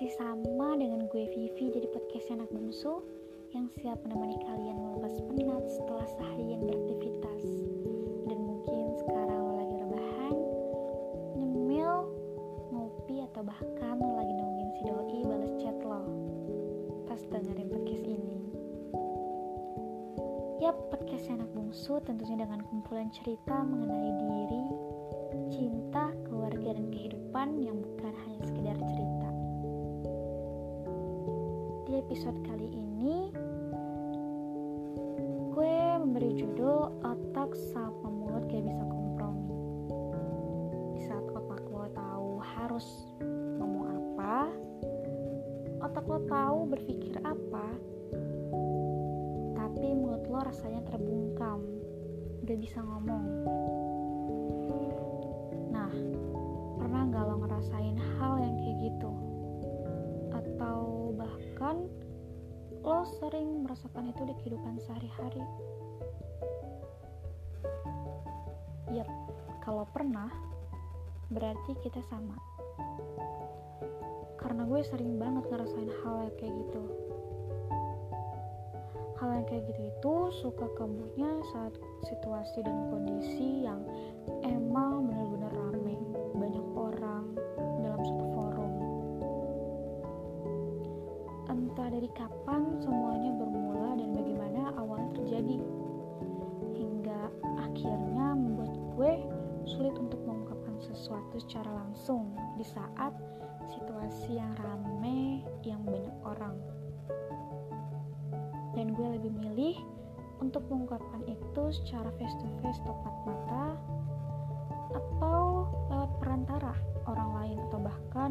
Masih sama dengan gue Vivi dari podcast anak bungsu yang siap menemani kalian melepas penat setelah seharian beraktivitas. Dan mungkin sekarang lo lagi rebahan, nyemil, ngopi atau bahkan lo lagi nungguin si doi balas chat lo. Pas dengerin podcast ini. Yap, podcast anak bungsu tentunya dengan kumpulan cerita mengenai diri, cinta, keluarga, dan kehidupan yang bukan hanya sekedar cerita. Episode kali ini, gue memberi judul Otak sama mulut gak bisa kompromi. Di saat otak lo tahu harus ngomong apa, otak lo tahu berpikir apa, tapi mulut lo rasanya terbungkam, gak bisa ngomong. Nah, pernah gak lo ngerasain hal yang kayak gitu? Atau bahkan lo sering merasakan itu di kehidupan sehari-hari? Yap, kalau pernah, berarti kita sama. Karena gue sering banget ngerasain hal yang kayak gitu. Hal yang kayak gitu itu suka kambuhnya saat situasi dan kondisi yang emang bener-bener dari kapan semuanya bermula dan bagaimana awalnya terjadi, hingga akhirnya membuat gue sulit untuk mengungkapkan sesuatu secara langsung di saat situasi yang rame yang banyak orang. Dan gue lebih milih untuk mengungkapkan itu secara face to face tepat mata atau lewat perantara orang lain atau bahkan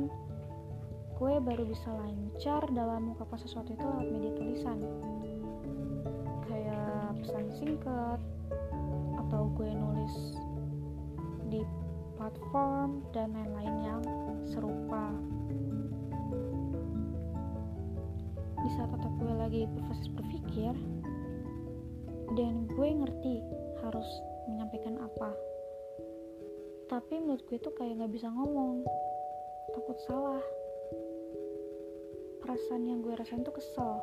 gue baru bisa lancar dalam mengungkapkan sesuatu itu lewat media tulisan. Kayak pesan singkat atau gue nulis di platform dan lain-lain yang serupa. Di saat otak gue lagi berproses berpikir dan gue ngerti harus menyampaikan apa. Tapi menurut gue tuh kayak gak bisa ngomong takut salah perasaan yang gue rasain tuh kesel.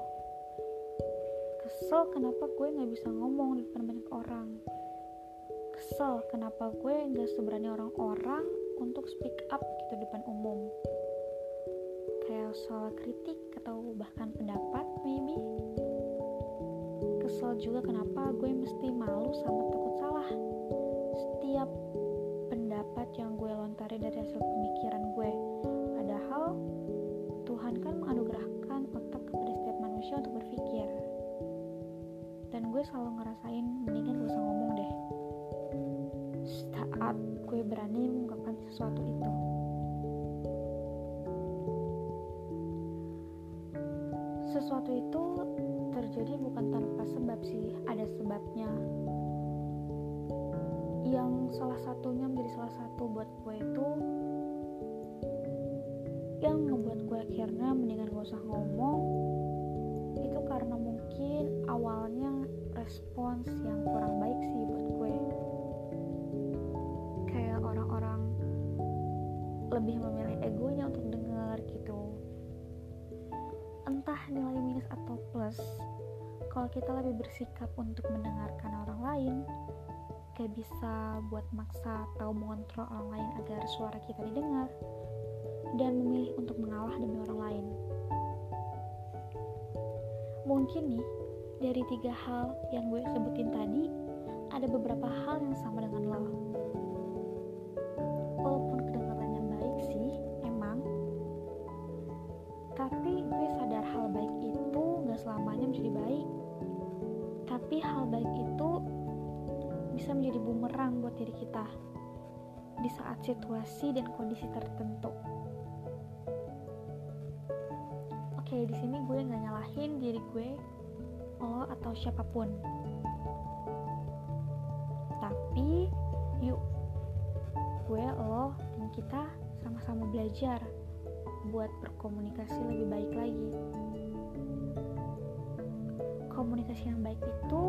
Kesel kenapa gue gak bisa ngomong di depan banyak orang. Kesel kenapa gue gak seberani orang-orang untuk speak up gitu depan umum. Kayak soal kritik atau bahkan pendapat maybe. Kesel juga kenapa gue mesti malu sama takut salah. Setiap pendapat yang gue lontari dari hasil pemikiran gue. Padahal Tuhan kan menganugerahkan otak kepada setiap manusia untuk berpikir. Dan gue selalu ngerasain mendingan gak usah ngomong deh. Saat gue berani mengungkapkan sesuatu itu. Sesuatu itu terjadi bukan tanpa sebab sih ada sebabnya. Yang salah satunya menjadi salah satu buat gue itu yang ngebuat gue akhirnya mendingan usah ngomong itu karena mungkin awalnya respons yang kurang baik sih buat gue. Kayak orang-orang lebih memilih egonya untuk denger gitu. Entah nilai minus atau plus kalau kita lebih bersikap untuk mendengarkan orang lain gak bisa buat maksa atau mengontrol orang lain agar suara kita didengar dan memilih untuk mengalah demi orang lain mungkin nih dari tiga hal yang gue sebutin tadi ada beberapa hal yang sama dengan lo. Walaupun kedengarannya baik sih emang. Tapi gue sadar hal baik itu gak selamanya menjadi baik. Tapi hal baik itu bisa menjadi bumerang buat diri kita di saat situasi dan kondisi tertentu. Oke, di sini gue nggak nyalahin diri gue, lo atau siapa pun. Tapi, yuk, gue, lo, dan kita sama-sama belajar buat berkomunikasi lebih baik lagi. Komunikasi yang baik itu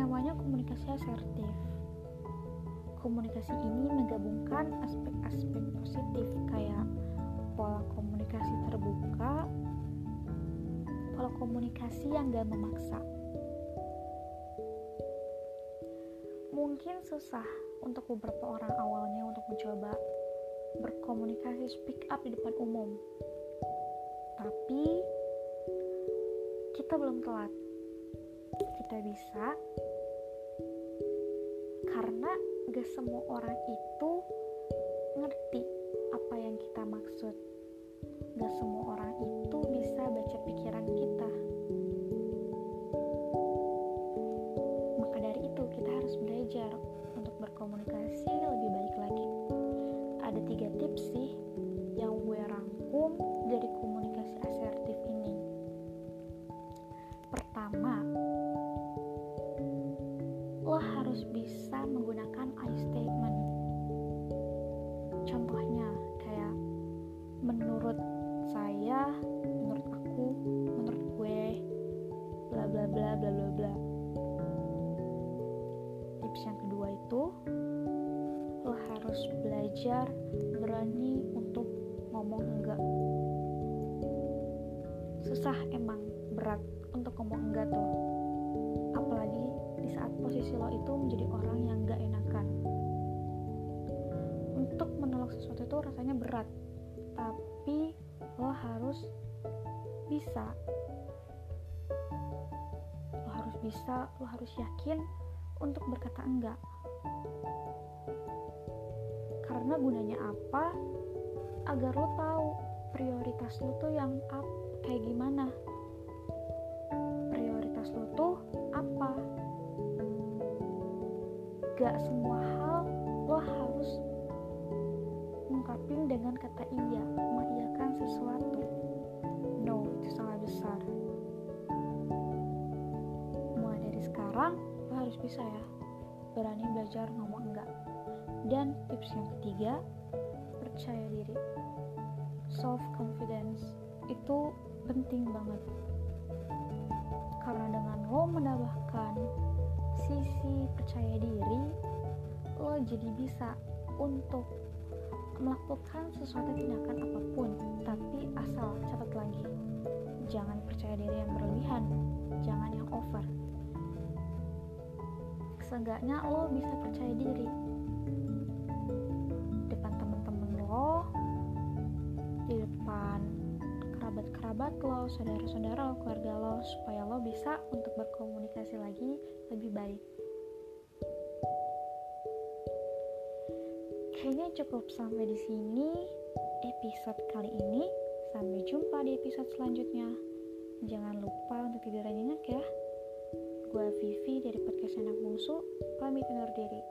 namanya komunikasi asertif. Komunikasi ini menggabungkan aspek-aspek positif kayak pola komunikasi atau komunikasi yang gak memaksa. Mungkin susah untuk beberapa orang awalnya untuk mencoba berkomunikasi speak up di depan umum. Tapi kita belum telat. Kita bisa karena gak semua orang itu ngerti apa yang kita maksud. Gak semua orang itu bisa baca pikiran kita. Maka dari itu kita harus belajar harus belajar berani untuk ngomong enggak. Susah emang berat untuk ngomong enggak tuh. Apalagi di saat posisi lo itu menjadi orang yang gak enakan. Untuk menolak sesuatu itu rasanya berat, tapi lo harus bisa. Lo harus bisa, lo harus yakin untuk berkata enggak. Karena gunanya apa? Agar lo tahu prioritas lo tuh yang up, kayak gimana. Prioritas lo tuh apa? Gak semua hal lo harus ungkapin dengan kata iya, mengiyakan sesuatu. No, itu salah besar. Mulai dari sekarang, lo harus bisa ya, berani belajar ngomong enggak. Dan tips yang ketiga, percaya diri. Self confidence itu penting banget. Karena dengan lo menambahkan sisi percaya diri, lo jadi bisa untuk melakukan sesuatu tindakan apa pun, tapi asal catat lagi, jangan percaya diri yang berlebihan, jangan yang over. Seenggaknya lo bisa percaya diri di depan kerabat-kerabat lo, saudara-saudara lo, keluarga lo, supaya lo bisa untuk berkomunikasi lagi lebih baik. Kayaknya cukup sampai di sini episode kali ini. Sampai jumpa di episode selanjutnya. Jangan lupa untuk tidur nyenyak ya. Gue Vivi dari podcast Anak Bungsu, pamit undur diri.